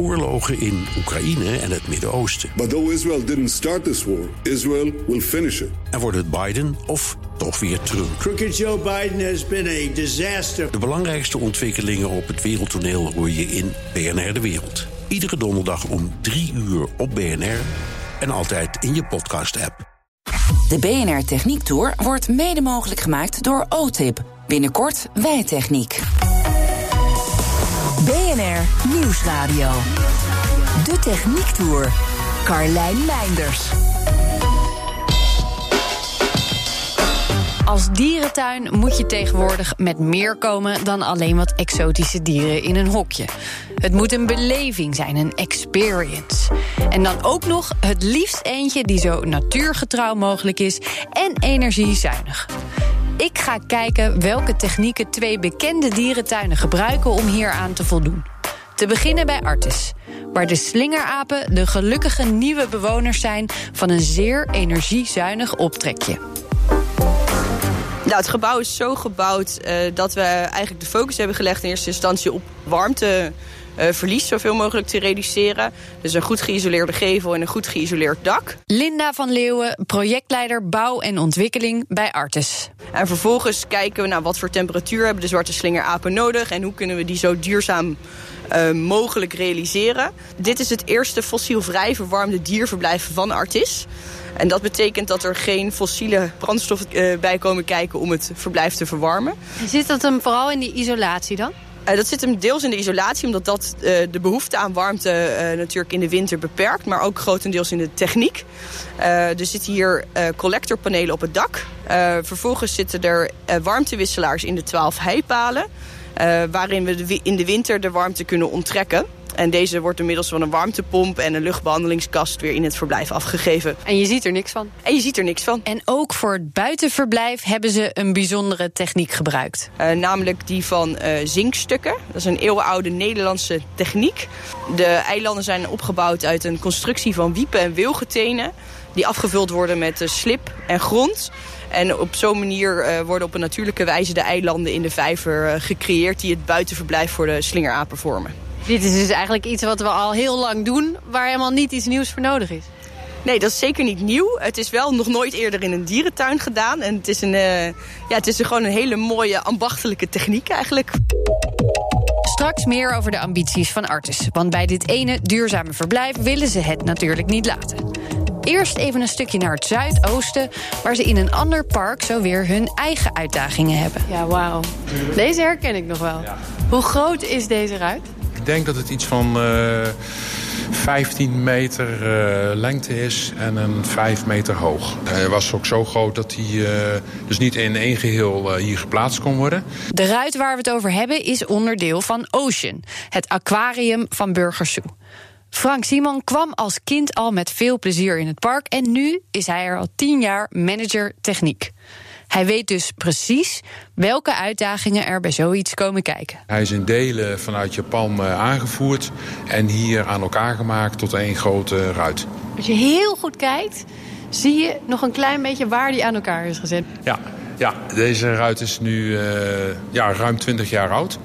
oorlogen in Oekraïne en het Midden-Oosten. But though Israel didn't start this war, Israel will finish it. En wordt het Biden of toch weer Trump? Crooked Joe Biden has been a disaster. De belangrijkste ontwikkelingen op het wereldtoneel hoor je in BNR De Wereld. Iedere donderdag om 3 uur op BNR en altijd in je podcast-app. De BNR Techniek Tour wordt mede mogelijk gemaakt door OTIP. Binnenkort Wijtechniek. BNR Nieuwsradio. De Techniek Tour. Carlijn Meinders. Als dierentuin moet je tegenwoordig met meer komen dan alleen wat exotische dieren in een hokje. Het moet een beleving zijn, een experience. En dan ook nog het liefst eentje die zo natuurgetrouw mogelijk is en energiezuinig. Ik ga kijken welke technieken twee bekende dierentuinen gebruiken om hier aan te voldoen. Te beginnen bij Artis, waar de slingerapen de gelukkige nieuwe bewoners zijn van een zeer energiezuinig optrekje. Nou, het gebouw is zo gebouwd uh, dat we eigenlijk de focus hebben gelegd in eerste instantie op warmteverlies uh, zoveel mogelijk te reduceren. Dus een goed geïsoleerde gevel en een goed geïsoleerd dak. Linda van Leeuwen, projectleider bouw en ontwikkeling bij Artes. En vervolgens kijken we naar wat voor temperatuur hebben de zwarte slingerapen nodig en hoe kunnen we die zo duurzaam uh, mogelijk realiseren. Dit is het eerste fossielvrij verwarmde dierverblijf van Artis. En dat betekent dat er geen fossiele brandstoffen uh, bij komen kijken om het verblijf te verwarmen. Zit dat hem vooral in die isolatie dan? Uh, dat zit hem deels in de isolatie, omdat dat uh, de behoefte aan warmte natuurlijk in de winter beperkt. Maar ook grotendeels in de techniek. er zitten hier collectorpanelen op het dak. vervolgens zitten er warmtewisselaars in de 12 heipalen. waarin we in de winter de warmte kunnen onttrekken. En deze wordt inmiddels van een warmtepomp en een luchtbehandelingskast weer in het verblijf afgegeven. En je ziet er niks van? En je ziet er niks van. En ook voor het buitenverblijf hebben ze een bijzondere techniek gebruikt. Uh, namelijk die van uh, zinkstukken. Dat is een eeuwenoude Nederlandse techniek. De eilanden zijn opgebouwd uit een constructie van wiepen en wilgetenen. Die afgevuld worden met uh, slip en grond. En op zo'n manier uh, worden op een natuurlijke wijze de eilanden in de vijver uh, gecreëerd... die het buitenverblijf voor de slingerapen vormen. Dit is dus eigenlijk iets wat we al heel lang doen... waar helemaal niet iets nieuws voor nodig is. Nee, dat is zeker niet nieuw. Het is wel nog nooit eerder in een dierentuin gedaan. En het is, een, uh, ja, het is gewoon een hele mooie ambachtelijke techniek eigenlijk. Straks meer over de ambities van Artis. Want bij dit ene duurzame verblijf willen ze het natuurlijk niet laten. Eerst even een stukje naar het zuidoosten, waar ze in een ander park zo weer hun eigen uitdagingen hebben. Ja, wauw. Deze herken ik nog wel. Ja. Hoe groot is deze ruit? Denk dat het iets van uh, 15 meter uh, lengte is en een 5 meter hoog. Hij was ook zo groot dat hij uh, dus niet in één geheel hier geplaatst kon worden. De ruit waar we het over hebben is onderdeel van Ocean, het aquarium van Burgersoe. Frank Simon kwam als kind al met veel plezier in het park en nu is hij er al tien jaar manager techniek. Hij weet dus precies welke uitdagingen er bij zoiets komen kijken. Hij is in delen vanuit Japan aangevoerd en hier aan elkaar gemaakt tot één grote ruit. Als je heel goed kijkt, zie je nog een klein beetje waar die aan elkaar is gezet. Ja, ja deze ruit is nu uh, ja, ruim 20 jaar oud.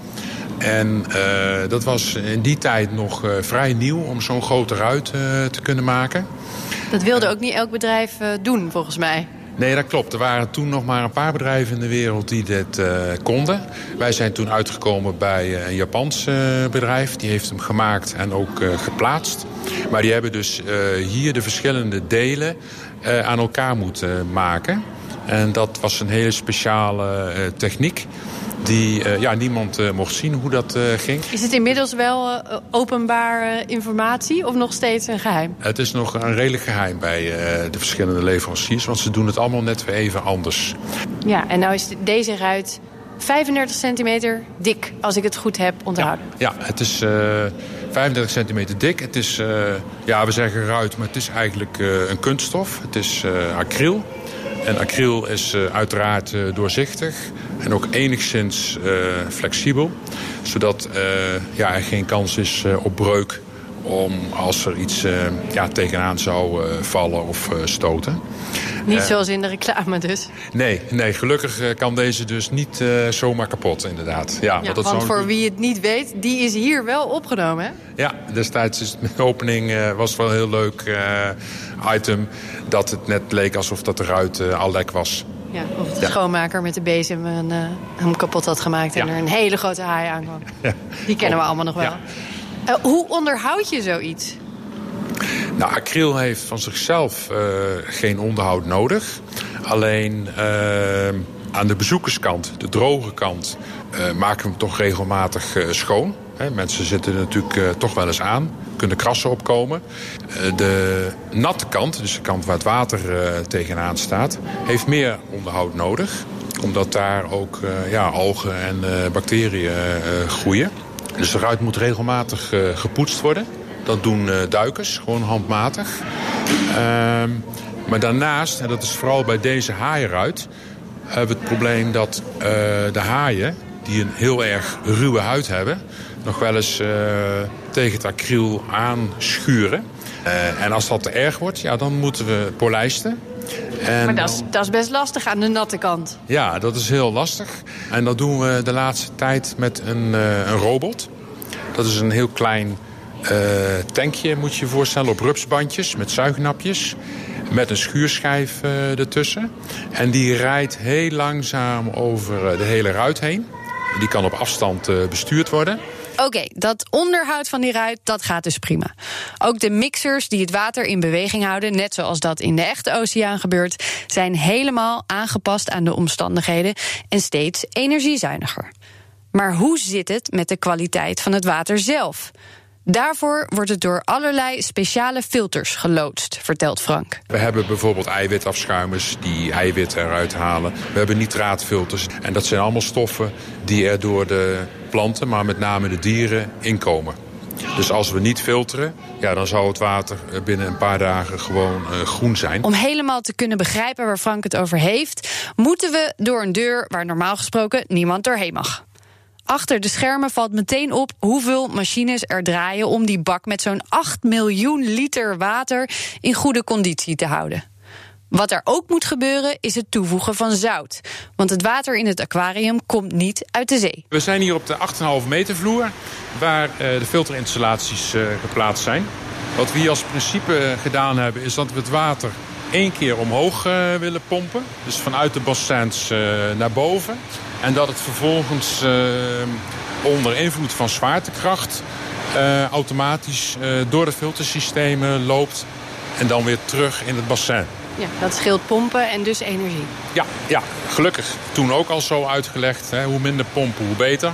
En uh, dat was in die tijd nog uh, vrij nieuw om zo'n grote ruit uh, te kunnen maken. Dat wilde ook niet elk bedrijf doen, volgens mij. Nee, dat klopt. Er waren toen nog maar een paar bedrijven in de wereld die dit konden. Wij zijn toen uitgekomen bij een Japans bedrijf. Die heeft hem gemaakt en ook geplaatst. Maar die hebben dus hier de verschillende delen aan elkaar moeten maken. En dat was een hele speciale techniek die uh, ja, niemand uh, mocht zien hoe dat uh, ging. Is het inmiddels wel openbare informatie of nog steeds een geheim? Het is nog een redelijk geheim bij de verschillende leveranciers... want ze doen het allemaal net weer even anders. Ja, en nou is deze ruit 35 centimeter dik, als ik het goed heb onthouden. Ja, ja het is 35 centimeter dik. Het is, ja, we zeggen ruit, maar het is eigenlijk een kunststof. Het is acryl. En acryl is uh, uiteraard uh, doorzichtig en ook enigszins uh, flexibel. Zodat ja, er geen kans is op breuk om als er iets ja, tegenaan zou vallen of stoten. Niet zoals in de reclame dus. Nee, nee gelukkig kan deze dus niet zomaar kapot inderdaad. Ja, want, want voor wie het niet weet, die is hier wel opgenomen hè? Ja, destijds is de opening was wel heel leuk item. Dat het net leek alsof dat de ruit al lek was. Ja, of de schoonmaker met de bezem een, uh, hem kapot had gemaakt... en er een hele grote haai aankwam. Ja. Die kennen we allemaal nog wel. Uh, hoe onderhoud je zoiets? Nou, acryl heeft van zichzelf geen onderhoud nodig. Alleen aan de bezoekerskant, de droge kant... maken we hem toch regelmatig schoon. Mensen zitten natuurlijk toch wel eens aan kunnen krassen opkomen. Eh, de natte kant, dus de kant waar het water eh, tegenaan staat, heeft meer onderhoud nodig. Omdat daar ook eh, ja, algen en bacteriën groeien. Dus de ruit moet regelmatig gepoetst worden. Dat doen duikers, gewoon handmatig. Ehm, maar daarnaast, en dat is vooral bij deze haaienruit... hebben we het probleem dat de haaien, die een heel erg ruwe huid hebben nog wel eens uh, tegen het acryl aanschuren. Uh, en als dat te erg wordt, ja, dan moeten we polijsten. En maar dat is, dat is best lastig aan de natte kant. Ja, dat is heel lastig. En dat doen we de laatste tijd met een, uh, een robot. Dat is een heel klein tankje, moet je je voorstellen, op rupsbandjes met zuignapjes. Met een schuurschijf ertussen. En die rijdt heel langzaam over de hele ruit heen. Die kan op afstand bestuurd worden. Oké, dat onderhoud van die ruit, dat gaat dus prima. Ook de mixers die het water in beweging houden, net zoals dat in de echte oceaan gebeurt, zijn helemaal aangepast aan de omstandigheden en steeds energiezuiniger. Maar hoe zit het met de kwaliteit van het water zelf? Daarvoor wordt het door allerlei speciale filters geloodst, vertelt Frank. We hebben bijvoorbeeld eiwitafschuimers die eiwit eruit halen. We hebben nitraatfilters. En dat zijn allemaal stoffen die er door de planten, maar met name de dieren, inkomen. Dus als we niet filteren, ja, dan zou het water binnen een paar dagen gewoon uh, groen zijn. Om helemaal te kunnen begrijpen waar Frank het over heeft, moeten we door een deur waar normaal gesproken niemand doorheen mag. Achter de schermen valt meteen op hoeveel machines er draaien om die bak met zo'n 8 miljoen liter water in goede conditie te houden. Wat er ook moet gebeuren is het toevoegen van zout. Want het water in het aquarium komt niet uit de zee. We zijn hier op de 8,5 meter vloer waar uh, de filterinstallaties uh, geplaatst zijn. Wat we hier als principe gedaan hebben is dat we het water één keer omhoog uh, willen pompen. Dus vanuit de bassins naar boven. En dat het vervolgens uh, onder invloed van zwaartekracht automatisch door de filtersystemen loopt en dan weer terug in het bassin. Ja, dat scheelt pompen en dus energie. Ja, ja gelukkig. Toen ook al zo uitgelegd. Hè, hoe minder pompen, hoe beter.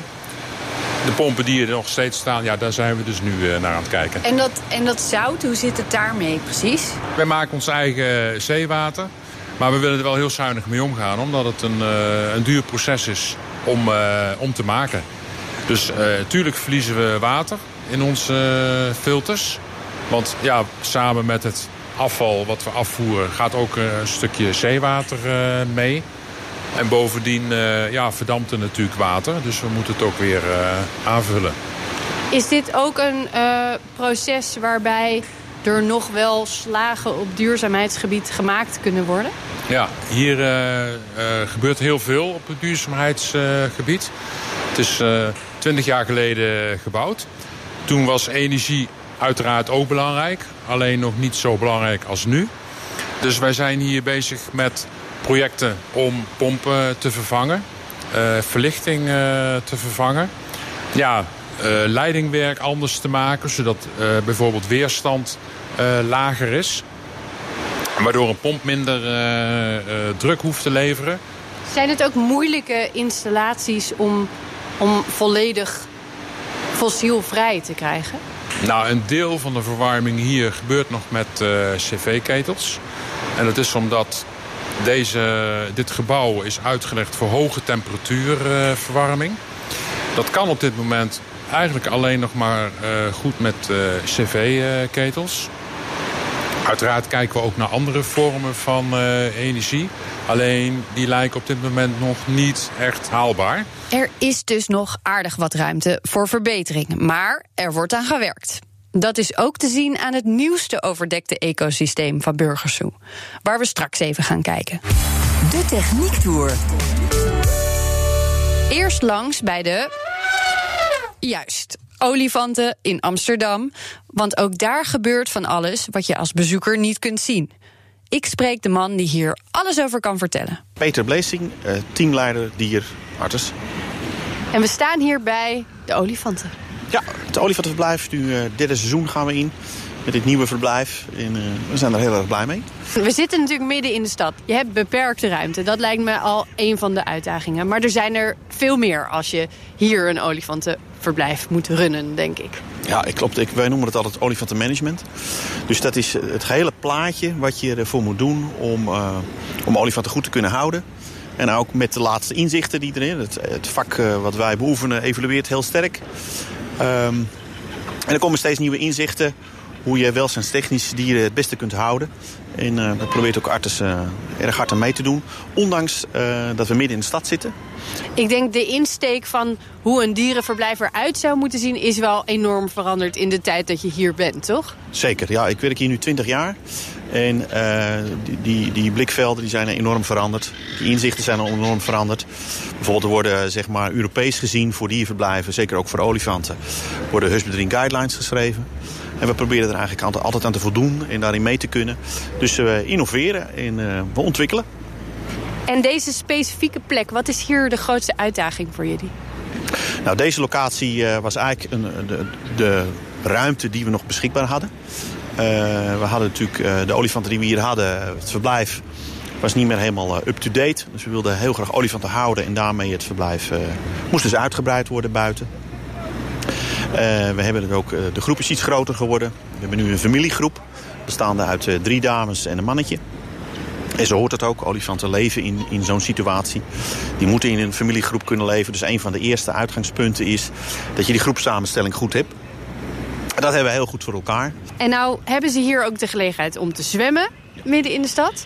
De pompen die er nog steeds staan, ja, daar zijn we dus nu naar aan het kijken. En dat, en dat zout, hoe zit het daarmee precies? Wij maken ons eigen zeewater. Maar we willen er wel heel zuinig mee omgaan, omdat het een, uh, een duur proces is om, uh, om te maken. Dus natuurlijk uh, verliezen we water in onze filters. Want ja, samen met het afval wat we afvoeren gaat ook een stukje zeewater mee. En bovendien ja, verdampt er natuurlijk water, dus we moeten het ook weer aanvullen. Is dit ook een proces waarbij er nog wel slagen op duurzaamheidsgebied gemaakt kunnen worden? Ja, hier uh, uh, gebeurt heel veel op het duurzaamheidsgebied. het is eh, 20 jaar geleden gebouwd. Toen was energie uiteraard ook belangrijk. Alleen nog niet zo belangrijk als nu. Dus wij zijn hier bezig met projecten om pompen te vervangen. verlichting te vervangen. Ja, leidingwerk anders te maken. Zodat bijvoorbeeld weerstand lager is. Waardoor een pomp minder druk hoeft te leveren. Zijn het ook moeilijke installaties om, om volledig fossielvrij te krijgen? Nou, een deel van de verwarming hier gebeurt nog met uh, cv-ketels. En dat is omdat deze, dit gebouw is uitgelegd voor hoge temperatuurverwarming. dat kan op dit moment eigenlijk alleen nog maar goed met cv-ketels. Uiteraard kijken we ook naar andere vormen van uh, energie. Alleen die lijken op dit moment nog niet echt haalbaar. Er is dus nog aardig wat ruimte voor verbetering. Maar er wordt aan gewerkt. Dat is ook te zien aan het nieuwste overdekte ecosysteem van Burgersoe, waar we straks even gaan kijken. De Techniek Tour. Eerst langs bij de. Juist. Olifanten in Amsterdam. Want ook daar gebeurt van alles wat je als bezoeker niet kunt zien. Ik spreek de man die hier alles over kan vertellen. Peter Blesing, eh, teamleider dier artis. En we staan hier bij de olifanten. Ja, het olifantenverblijf, nu uh, derde seizoen gaan we in. Met dit nieuwe verblijf. En uh, we zijn er heel erg blij mee. We zitten natuurlijk midden in de stad. Je hebt beperkte ruimte. Dat lijkt me al een van de uitdagingen. Maar er zijn er veel meer als je hier een olifantenverblijf moet runnen, denk ik. Ja, klopt. Ik, wij noemen het altijd olifantenmanagement. Dus dat is het gehele plaatje wat je ervoor moet doen om, uh, om olifanten goed te kunnen houden. En ook met de laatste inzichten die erin. Het, het vak uh, wat wij beoefenen evolueert heel sterk. Um, en er komen steeds nieuwe inzichten hoe je welzijnstechnisch dieren het beste kunt houden. En uh, dat probeert ook Artes uh, erg hard aan mee te doen. Ondanks uh, dat we midden in de stad zitten. Ik denk de insteek van hoe een dierenverblijf eruit zou moeten zien... is wel enorm veranderd in de tijd dat je hier bent, toch? Zeker, ja. Ik werk hier nu 20 jaar. En die, die, die, blikvelden die zijn enorm veranderd. Die inzichten zijn enorm veranderd. Bijvoorbeeld er worden zeg maar, Europees gezien voor dierverblijven... zeker ook voor olifanten... worden husbandry guidelines geschreven. En we proberen er eigenlijk altijd aan te voldoen en daarin mee te kunnen. Dus we innoveren en uh, we ontwikkelen. En deze specifieke plek, wat is hier de grootste uitdaging voor jullie? Nou, deze locatie uh, was eigenlijk een, de, de, ruimte die we nog beschikbaar hadden. Uh, we hadden natuurlijk de olifanten die we hier hadden, het verblijf was niet meer helemaal up-to-date. Dus we wilden heel graag olifanten houden en daarmee het verblijf moest dus uitgebreid worden buiten. Uh, we hebben ook, uh, de groep is iets groter geworden. We hebben nu een familiegroep, bestaande uit uh, drie dames en een mannetje. En zo hoort het ook, olifanten leven in, in zo'n situatie. Die moeten in een familiegroep kunnen leven. Dus een van de eerste uitgangspunten is dat je die groepsamenstelling goed hebt. En dat hebben we heel goed voor elkaar. En nou hebben ze hier ook de gelegenheid om te zwemmen midden in de stad.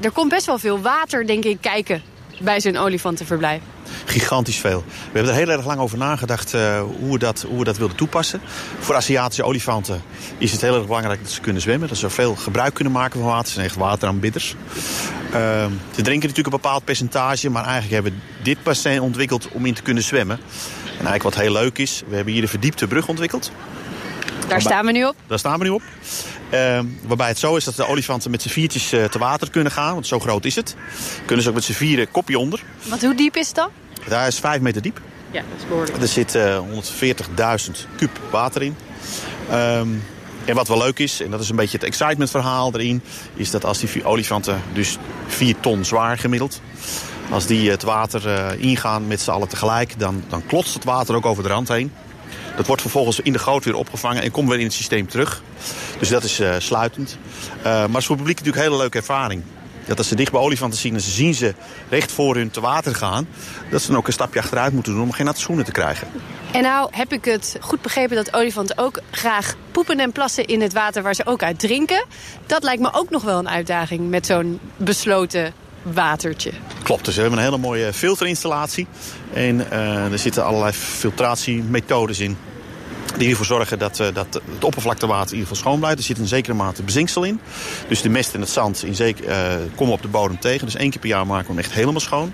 er komt best wel veel water, denk ik, kijken bij zo'n olifantenverblijf gigantisch veel. We hebben er heel erg lang over nagedacht uh, hoe, we dat, hoe we dat wilden toepassen. Voor Aziatische olifanten is het heel erg belangrijk dat ze kunnen zwemmen. Dat ze veel gebruik kunnen maken van water. Ze zijn echt wateraanbidders. Uh, ze drinken natuurlijk een bepaald percentage. Maar eigenlijk hebben we dit bassin ontwikkeld om in te kunnen zwemmen. En eigenlijk wat heel leuk is, we hebben hier een verdiepte brug ontwikkeld. Daar staan we nu op? Daar staan we nu op. Uh, waarbij het zo is dat de olifanten met z'n viertjes uh, te water kunnen gaan. Want zo groot is het. Kunnen ze ook met z'n vieren kopje onder. Want hoe diep is het dan? Daar is 5 meter diep. Ja, dat is behoorlijk. Er zit uh, 140.000 kub water in. Um, en wat wel leuk is, en dat is een beetje het excitement verhaal erin... is dat als die olifanten, dus 4 ton zwaar gemiddeld... als die het water uh, ingaan met z'n allen tegelijk... Dan, dan klotst het water ook over de rand heen. Dat wordt vervolgens in de goot weer opgevangen en komt weer in het systeem terug. Dus dat is uh, sluitend. Uh, maar het is voor het publiek natuurlijk een hele leuke ervaring. Dat als ze dicht bij olifanten zien en ze zien ze recht voor hun te water gaan... dat ze dan ook een stapje achteruit moeten doen om geen natte schoenen te krijgen. En nou heb ik het goed begrepen dat olifanten ook graag poepen en plassen in het water waar ze ook uit drinken. Dat lijkt me ook nog wel een uitdaging met zo'n besloten watertje. Klopt, dus we hebben een hele mooie filterinstallatie. En uh, er zitten allerlei filtratiemethodes in. Die ervoor zorgen dat, uh, dat het oppervlaktewater in ieder geval schoon blijft. Er zit een zekere mate bezinksel in. Dus de mest en het zand in zeker, uh, komen op de bodem tegen. Dus één keer per jaar maken we hem echt helemaal schoon.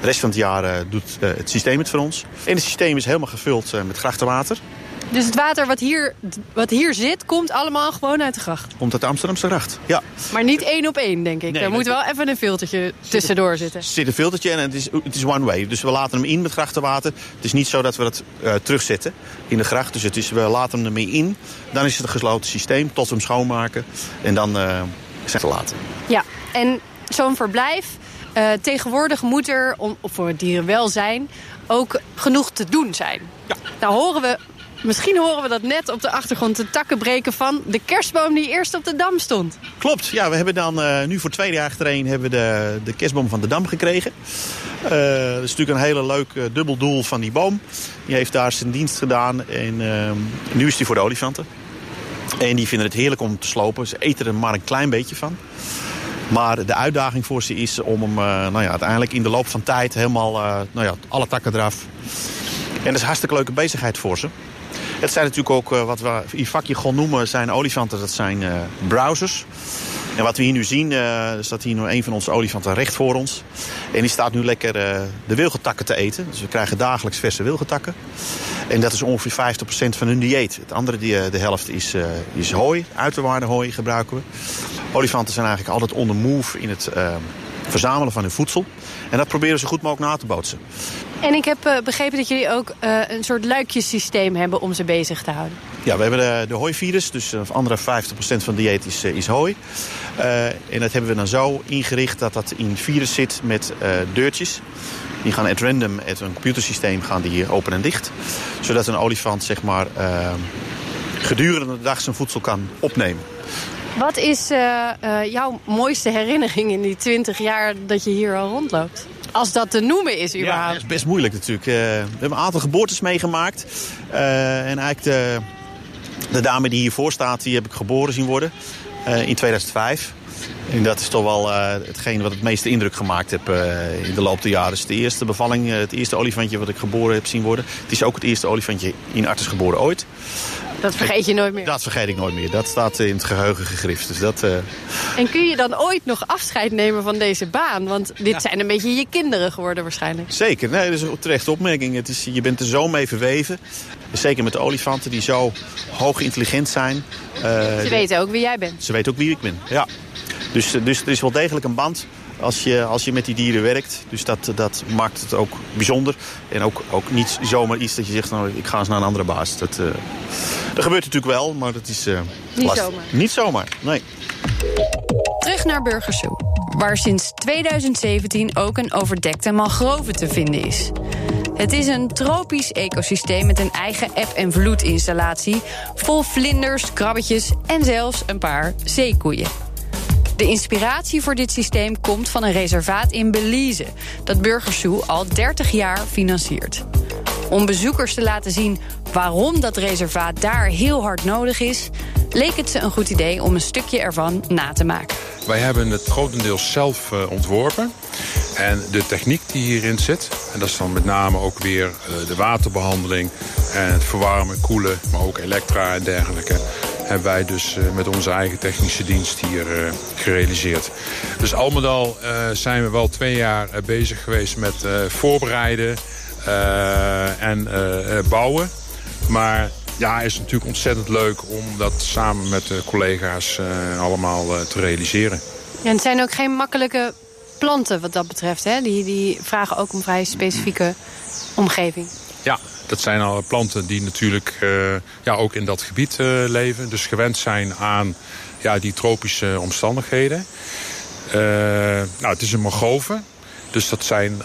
De rest van het jaar uh, doet het systeem het voor ons. En het systeem is helemaal gevuld met grachtenwater. Dus het water wat hier, wat hier zit, komt allemaal gewoon uit de gracht? Komt uit de Amsterdamse gracht, ja. Maar niet één op één, denk ik. Nee, er moet wel even een filtertje tussendoor zitten. Er zit een filtertje en het is, het is one way. Dus we laten hem in met grachtenwater. Het is niet zo dat we het uh, terugzetten in de gracht. Dus het is, we laten hem ermee in. Dan is het een gesloten systeem tot we hem schoonmaken. En dan uh, is het te laten. Ja, en zo'n verblijf... Uh, tegenwoordig moet er, om, voor het dierenwelzijn, ook genoeg te doen zijn. Ja. Nou horen we Misschien horen we dat net op de achtergrond de takken breken van de kerstboom die eerst op de Dam stond. Klopt, ja, we hebben dan uh, nu voor twee jaar achtereen hebben de, de kerstboom van de Dam gekregen. Uh, dat is natuurlijk een hele leuk uh, dubbel doel van die boom. Die heeft daar zijn dienst gedaan en nu is die voor de olifanten. En die vinden het heerlijk om te slopen. Ze eten er maar een klein beetje van. Maar de uitdaging voor ze is om hem nou ja, uiteindelijk in de loop van tijd helemaal, nou ja, alle takken eraf. En dat is een hartstikke leuke bezigheid voor ze. Het zijn natuurlijk ook, uh, wat we in vakje gewoon noemen, zijn olifanten. Dat zijn uh, browsers. En wat we hier nu zien, uh, er staat hier nog een van onze olifanten recht voor ons. En die staat nu lekker de wilgetakken te eten. Dus we krijgen dagelijks verse wilgetakken. En dat is ongeveer 50% van hun dieet. Het andere, die, de helft, is, is hooi. Uiterwaarde hooi gebruiken we. Olifanten zijn eigenlijk altijd on the move in het verzamelen van hun voedsel. En dat proberen ze goed mogelijk na te bootsen. En ik heb uh, begrepen dat jullie ook uh, een soort luikjesysteem hebben om ze bezig te houden. Ja, we hebben de, de hooivirus, dus uh, andere 50% van dieet is, is hooi. en dat hebben we dan zo ingericht dat dat in virus zit met deurtjes. Die gaan at random, uit een computersysteem, gaan die open en dicht. Zodat een olifant zeg maar, gedurende de dag zijn voedsel kan opnemen. Wat is uh, uh, jouw mooiste herinnering in die 20 jaar dat je hier al rondloopt? Als dat te noemen is überhaupt. Ja, dat is best moeilijk natuurlijk. Uh, we hebben een aantal geboortes meegemaakt. en eigenlijk de, de dame die hiervoor staat, die heb ik geboren zien worden in 2005. En dat is toch wel uh, hetgeen wat het meeste indruk gemaakt heb uh, in de loop der jaren. Het is de eerste bevalling, uh, het eerste olifantje wat ik geboren heb zien worden. Het is ook het eerste olifantje in Artes geboren ooit. Dat vergeet je nooit meer? Dat vergeet ik nooit meer. Dat staat in het geheugen gegrift. Dus dat, En kun je dan ooit nog afscheid nemen van deze baan? Want dit ja. zijn een beetje je kinderen geworden waarschijnlijk. Zeker, nee, dat is een terechte opmerking. Het is, je bent er zo mee verweven. Zeker met de olifanten die zo hoog intelligent zijn. ze weten ook wie jij bent. Ze weten ook wie ik ben, ja. Dus, dus er is wel degelijk een band als je, als je met die dieren werkt. Dus dat, dat maakt het ook bijzonder. En ook, ook niet zomaar iets dat je zegt, nou, ik ga eens naar een andere baas. Dat, uh, dat gebeurt natuurlijk wel, maar dat is uh, Niet lastig. zomaar. Niet zomaar, nee. Terug naar Burgersoe, waar sinds 2017 ook een overdekte mangrove te vinden is. Het is een tropisch ecosysteem met een eigen eb- en vloedinstallatie... vol vlinders, krabbetjes en zelfs een paar zeekoeien. De inspiratie voor dit systeem komt van een reservaat in Belize... dat Burgersoe al 30 jaar financiert. Om bezoekers te laten zien waarom dat reservaat daar heel hard nodig is... leek het ze een goed idee om een stukje ervan na te maken. Wij hebben het grotendeels zelf uh, ontworpen. En de techniek die hierin zit, en dat is dan met name ook weer uh, de waterbehandeling... en het verwarmen, koelen, maar ook elektra en dergelijke hebben wij dus uh, met onze eigen technische dienst hier gerealiseerd. Dus al met al zijn we wel twee jaar bezig geweest met voorbereiden en bouwen. Maar ja, is natuurlijk ontzettend leuk om dat samen met de collega's allemaal te realiseren. Ja, het zijn ook geen makkelijke planten wat dat betreft. Hè? Die, die vragen ook om vrij specifieke omgeving. Ja, dat zijn al planten die natuurlijk uh, ja, ook in dat gebied leven. Dus gewend zijn aan ja, die tropische omstandigheden. Nou, het is een mangove. Dus dat zijn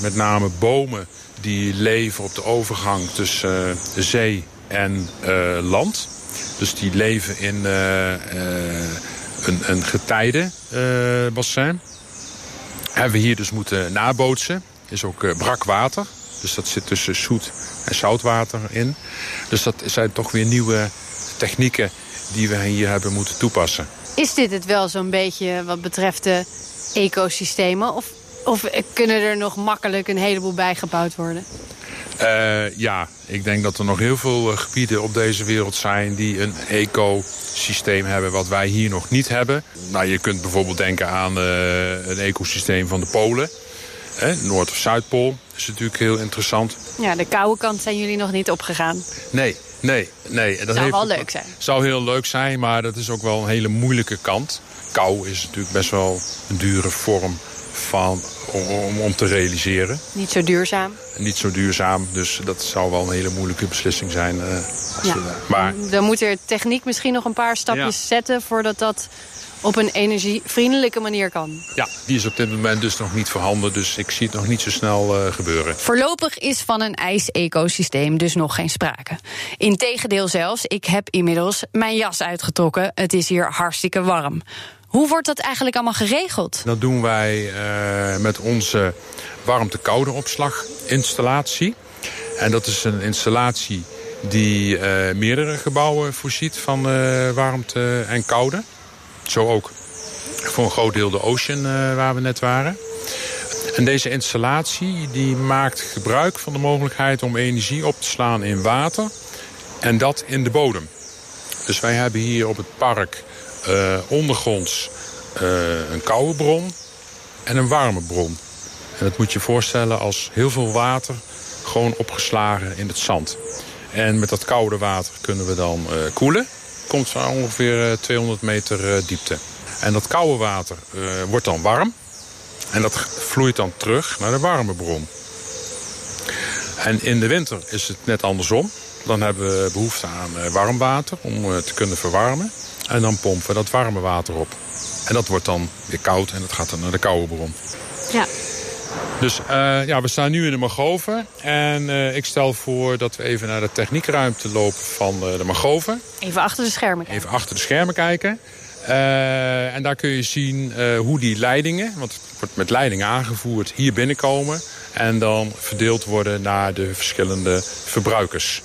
met name bomen die leven op de overgang tussen zee en land. Dus die leven in een, een getijdenbassin. Hebben we hier dus moeten nabootsen. is ook brak water. Dus dat zit tussen zoet en zoutwater in. Dus dat zijn toch weer nieuwe technieken die we hier hebben moeten toepassen. Is dit het wel zo'n beetje wat betreft de ecosystemen? Of, of kunnen er nog makkelijk een heleboel bijgebouwd worden? Uh, ja, ik denk dat er nog heel veel gebieden op deze wereld zijn... die een ecosysteem hebben wat wij hier nog niet hebben. Nou, je kunt bijvoorbeeld denken aan uh, een ecosysteem van de Polen. Hè, Noord- of Zuidpool is natuurlijk heel interessant. Ja, de koude kant zijn jullie nog niet opgegaan. Nee, nee, nee. Dat zou heeft, wel leuk zijn. Zou heel leuk zijn, maar dat is ook wel een hele moeilijke kant. Kou is natuurlijk best wel een dure vorm van, om, om te realiseren. Niet zo duurzaam. Niet zo duurzaam, dus dat zou wel een hele moeilijke beslissing zijn. Uh, ja. we, maar, Dan moet er techniek misschien nog een paar stapjes ja. zetten... voordat dat op een energievriendelijke manier kan. Ja, die is op dit moment dus nog niet voorhanden. Dus ik zie het nog niet zo snel uh, gebeuren. Voorlopig is van een ijsecosysteem dus nog geen sprake. Integendeel zelfs, ik heb inmiddels mijn jas uitgetrokken. Het is hier hartstikke warm. Hoe wordt dat eigenlijk allemaal geregeld? Dat doen wij uh, met onze warmte-koude opslaginstallatie. En dat is een installatie die uh, meerdere gebouwen voorziet van uh, warmte en koude. Zo ook voor een groot deel de Ocean waar we net waren. En deze installatie die maakt gebruik van de mogelijkheid om energie op te slaan in water. En dat in de bodem. Dus wij hebben hier op het park ondergronds uh, een koude bron en een warme bron. En dat moet je voorstellen als heel veel water gewoon opgeslagen in het zand. En met dat koude water kunnen we dan uh, koelen. Komt van ongeveer 200 meter diepte. En dat koude water wordt dan warm. En dat vloeit dan terug naar de warme bron. En in de winter is het net andersom. Dan hebben we behoefte aan warm water om te kunnen verwarmen. En dan pompen we dat warme water op. En dat wordt dan weer koud en dat gaat dan naar de koude bron. Ja. Dus uh, ja, we staan nu in de Magoven. En uh, ik stel voor dat we even naar de techniekruimte lopen van uh, de Magoven. Even achter de schermen kijken. Even achter de schermen kijken. en daar kun je zien hoe die leidingen, want het wordt met leidingen aangevoerd, hier binnenkomen. En dan verdeeld worden naar de verschillende verbruikers.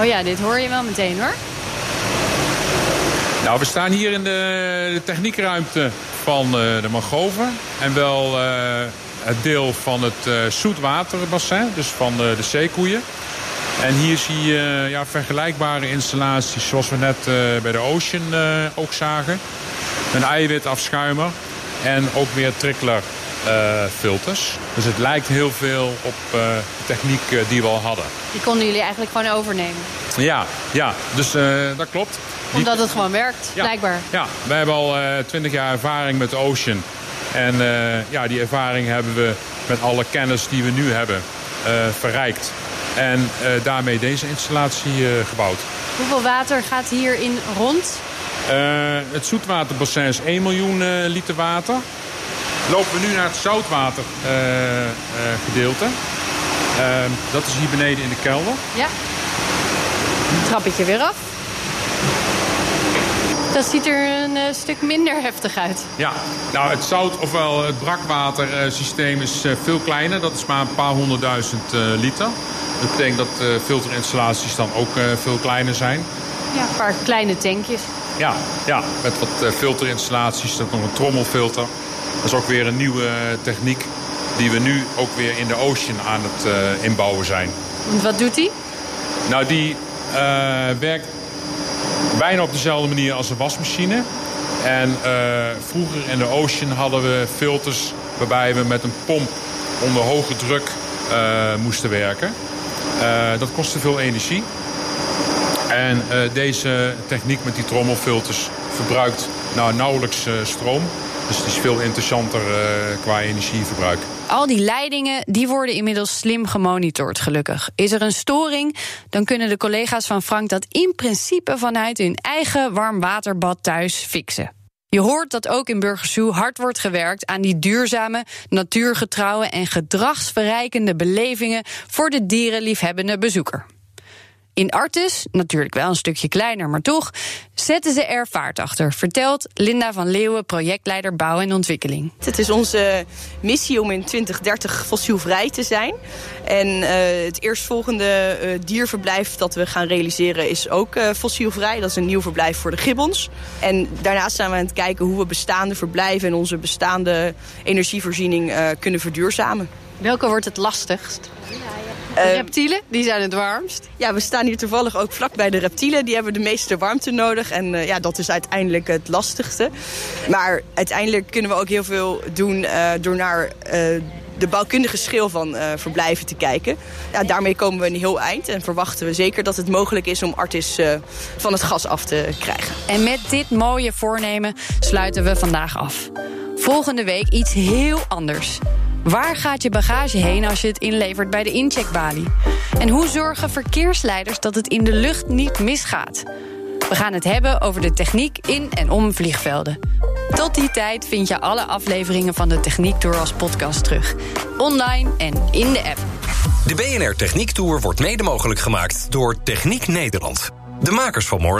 Oh ja, dit hoor je wel meteen hoor. Nou, we staan hier in de, techniekruimte van uh, de Mangroven. En wel uh, het deel van het uh, zoetwaterbassin, dus van de zeekoeien. En hier zie je ja, vergelijkbare installaties zoals we net bij de Ocean ook zagen. Een eiwitafschuimer en ook weer trickler filters. Dus het lijkt heel veel op de techniek die we al hadden. Die konden jullie eigenlijk gewoon overnemen? Ja, ja dus dat klopt. Omdat het gewoon werkt, ja, blijkbaar. Ja, wij hebben al twintig jaar ervaring met Ocean. En ja, die ervaring hebben we met alle kennis die we nu hebben verrijkt. En uh, daarmee deze installatie gebouwd. Hoeveel water gaat hierin rond? het zoetwaterbassin is 1 miljoen liter water. Lopen we nu naar het zoutwatergedeelte. dat is hier beneden in de kelder. Ja. Trappetje weer af. Dat ziet er een uh, stuk minder heftig uit. Ja, nou het zout, ofwel het brakwatersysteem is uh, veel kleiner. Dat is maar een paar honderdduizend liter. Dat betekent dat filterinstallaties dan ook veel kleiner zijn. Ja, een paar kleine tankjes. Ja, ja met wat filterinstallaties. Dat nog een trommelfilter. Dat is ook weer een nieuwe techniek die we nu ook weer in de Ocean aan het inbouwen zijn. Wat doet die? Nou, die werkt bijna op dezelfde manier als een wasmachine. En uh, vroeger in de Ocean hadden we filters waarbij we met een pomp onder hoge druk moesten werken. Dat kostte veel energie. En deze techniek met die trommelfilters verbruikt nou, nauwelijks stroom. Dus het is veel interessanter qua energieverbruik. Al die leidingen die worden inmiddels slim gemonitord, gelukkig. Is er een storing, dan kunnen de collega's van Frank dat in principe vanuit hun eigen warmwaterbad thuis fixen. Je hoort dat ook in Burgersoe hard wordt gewerkt aan die duurzame, natuurgetrouwe en gedragsverrijkende belevingen voor de dierenliefhebbende bezoeker. In Artus, natuurlijk wel een stukje kleiner, maar toch, zetten ze er vaart achter, vertelt Linda van Leeuwen, projectleider bouw en ontwikkeling. Het is onze missie om in 2030 fossielvrij te zijn. En uh, het eerstvolgende uh, dierverblijf dat we gaan realiseren is ook uh, fossielvrij. Dat is een nieuw verblijf voor de gibbons. En daarnaast zijn we aan het kijken hoe we bestaande verblijven en onze bestaande energievoorziening kunnen verduurzamen. Welke wordt het lastigst? De reptielen, die zijn het warmst. Ja, we staan hier toevallig ook vlak bij de reptielen. Die hebben de meeste warmte nodig. En uh, ja, dat is uiteindelijk het lastigste. Maar uiteindelijk kunnen we ook heel veel doen uh, door naar uh, de bouwkundige schil van verblijven te kijken. Ja, daarmee komen we een heel eind. En verwachten we zeker dat het mogelijk is om Artis van het gas af te krijgen. En met dit mooie voornemen sluiten we vandaag af. Volgende week iets heel anders. Waar gaat je bagage heen als je het inlevert bij de incheckbalie? En hoe zorgen verkeersleiders dat het in de lucht niet misgaat? We gaan het hebben over de techniek in en om vliegvelden. Tot die tijd vind je alle afleveringen van de Techniek Tour als podcast terug. Online en in de app. De BNR Techniek Tour wordt mede mogelijk gemaakt door Techniek Nederland. De makers van morgen.